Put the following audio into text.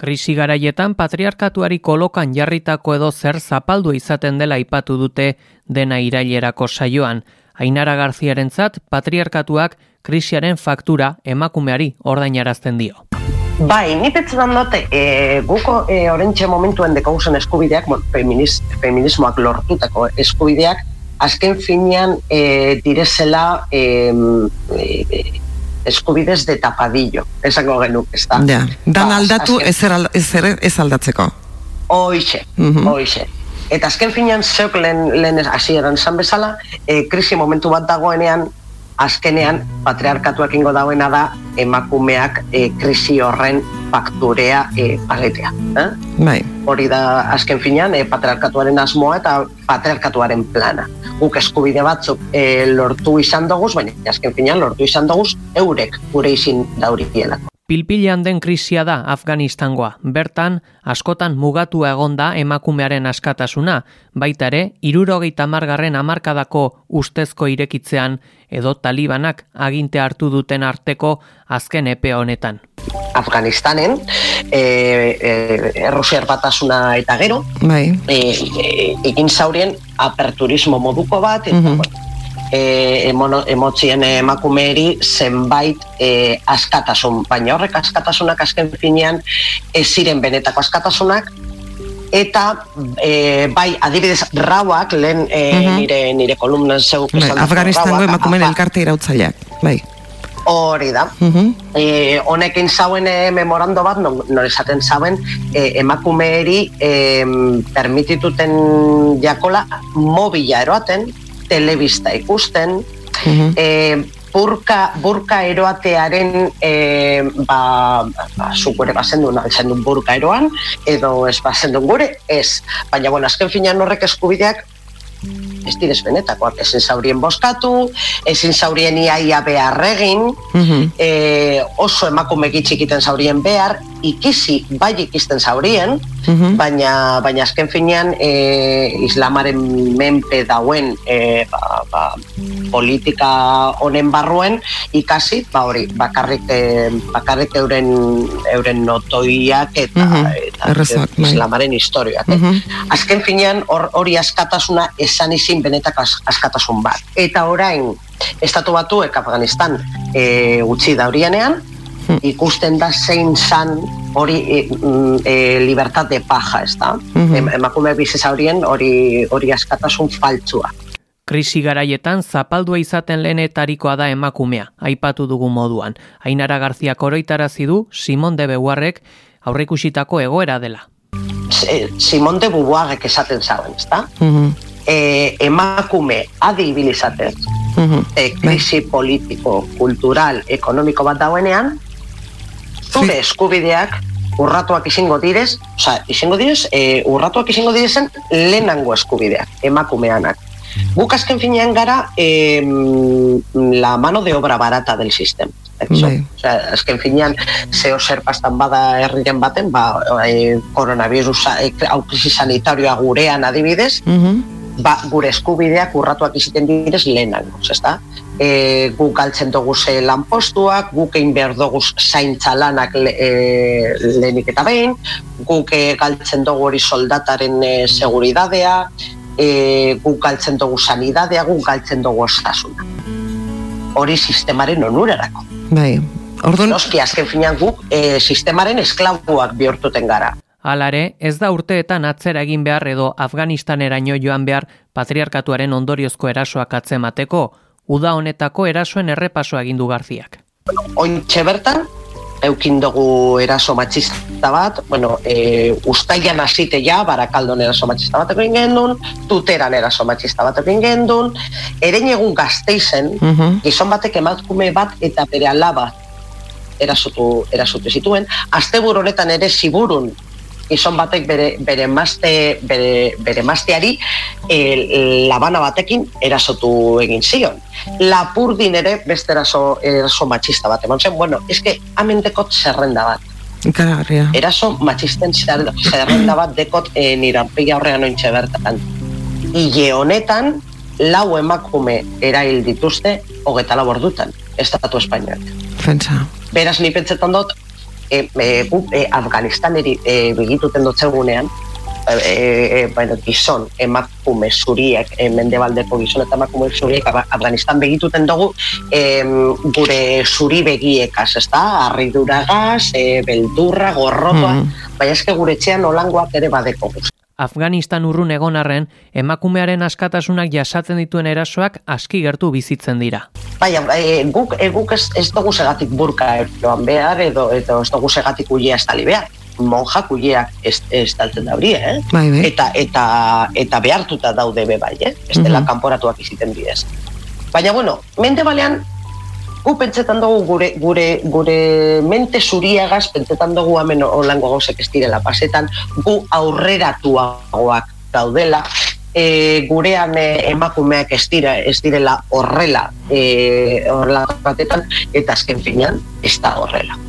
Krisi garaietan patriarkatuari kolokan jarritako edo zer zapaldu izaten dela ipatu dute dena irailerako saioan. Ainara Garziarentzat patriarkatuak krisiaren faktura emakumeari ordainarazten dio. Bai, ni petzetan dute, e, guko e, orentxe momentuen dekauzen eskubideak, bon, feminiz, feminismoak lortutako eskubideak, azken finean e, direzela e, e, eskubidez de tapadillo, esango genuk, ez da. Ja, dan ba, aldatu azken... ez, ez aldatzeko. Oixe, mm oixe. Eta azken finean zeok lehen, lehen hasieran zan bezala, e, krisi momentu bat dagoenean, azkenean patriarkatuak ingo dauena da emakumeak e, krisi horren fakturea e, paletea. Eh? Bai. Hori da azken finean e, patriarkatuaren asmoa eta patriarkatuaren plana. Guk eskubide batzuk e, lortu izan doguz, baina azken finean lortu izan doguz eurek gure izin dauri Pilpilean den krisia da Afganistangoa. Bertan, askotan mugatu egonda emakumearen askatasuna, baita ere, irurogeita margarren amarkadako ustezko irekitzean edo talibanak aginte hartu duten arteko azken epe honetan. Afganistanen, e, e, errusiar batasuna eta gero, bai. e, e, egin zaurien aperturismo moduko bat, eta, mm e, emono, emotzien emakumeeri zenbait e, askatasun, baina horrek askatasunak azken finean ez ziren benetako askatasunak, eta e, bai adibidez rauak lehen e, nire, nire kolumnan zeu bai, Afganistango emakumeen elkarte irautzaileak bai Hori da. e, honekin zauen e, memorando bat, non, non esaten zauen, e, emakumeeri e, permitituten jakola mobila eroaten, telebista ikusten, mm burka, burka eroatearen e, ba, ba, zukure bazen duen, duen burka eroan, edo ez bazen gure, ez. Baina, bueno, azken finean horrek eskubideak ez direz benetakoak, ezin zaurien boskatu, ezin zaurien iaia behar egin, mm oso emakume gitxikiten zaurien behar, ikisi bai ikisten zaurien, mhm. baina, baina azken finean e, islamaren menpe dauen e, ba, ba, politika honen barruen ikasi, ba hori, bakarrik, e, bakarrik euren, euren notoiak eta, mm eta bai. islamaren historiak. Mm Azken finean hori askatasuna esan izin benetako askatasun bat. Eta orain, estatu batu Afganistan e, utzi da horienean, hmm. ikusten da zein zan hori e, e, libertad de paja, ez da? Mm Emakume bizesa horien hori, hori askatasun faltzua. Krisi garaietan zapaldua izaten lehenetarikoa da emakumea, aipatu dugu moduan. Ainara Garzia koroitarazi du Simon de Beguarrek aurreikusitako egoera dela. Simon de Beauvoirek esaten zauen, ezta? Mm e, emakume adibilizatez mm -hmm. e, krisi politiko, kultural, ekonomiko bat dauenean, zure eskubideak urratuak izango direz, oza, izango direz, e, urratuak izango direzen lehenango eskubideak, emakumeanak. Guk azken finean gara e, la mano de obra barata del sistema. Bai. O sea, azken finean, zeo zer pastan bada herriren baten, ba, e, koronavirus, e, krisi sanitarioa gurean adibidez, mm ba, gure eskubideak urratuak iziten direz lehenak, ezta? E, guk galtzen dugu ze lanpostuak, guk egin behar dugu zaintza lanak le, e, lehenik eta behin, guk e, galtzen dugu hori soldataren e, seguridadea, e, guk galtzen dugu sanidadea, guk galtzen dugu ostasuna. Hori sistemaren onurarako. Bai, Orduan... Noski, azken finean guk e, sistemaren esklabuak bihurtuten gara. Alare, ez da urteetan atzera egin behar edo Afganistaneraino joan behar patriarkatuaren ondoriozko erasoak atzemateko, uda honetako erasoen errepasoa egin du Garziak. Ointxe bertan, eukin dugu eraso matxista bat, bueno, e, ustaian hasite ja, barakaldon eraso matxista bat egin gendun, tuteran eraso matxista bat egin gendun, eren egun gazteizen, uh gizon batek ematkume bat eta bere alaba erasotu, erasotu zituen, asteburu honetan ere ziburun gizon batek bere bere maste bere bere masteari e, labana batekin erasotu egin zion. Lapurdin ere beste eraso eraso matxista bat eman zen. Bueno, eske amendeko zerrenda bat. Garria. Eraso matxisten zerrenda bat dekot e, niranpia horrean ointxe bertan. Ile honetan, lau emakume erail dituzte hogeta labordutan, Estatu Espainiak. Fentsa. Beraz, ni pentsetan dut, e, e, e, Afganistaneri e, begituten dutzegunean, e, e, bueno, gizon, emakume zuriek, e, mendebaldeko gizon eta emakume zuriek, Afganistan begituten dugu, e, gure zuri begiekaz, ez da? Arriduragaz, e, beldurra, gorrotoa, mm. bai eske gure txean olangoak ere badeko Afganistan urrun egon arren, emakumearen askatasunak jasatzen dituen erasoak aski gertu bizitzen dira. Bai, e, guk, e, guk ez, ez dugu segatik burka eroan behar, edo, edo ez dugu segatik uia ez tali behar monja kuileak ez, ez taltzen da eh? Bai, bai. Eta, eta, eta behartuta daude be bai, eh? Ez dela uh kanporatuak iziten bidez. Baina, bueno, mente balean, gu pentsetan dugu gure, gure, gure mente zuriagaz, pentsetan dugu hemen olango gauzek ez direla pasetan, gu aurreratuagoak daudela, e, gurean e, emakumeak ez, dira, ez direla horrela e, horrela batetan, eta azken finean ez da horrela.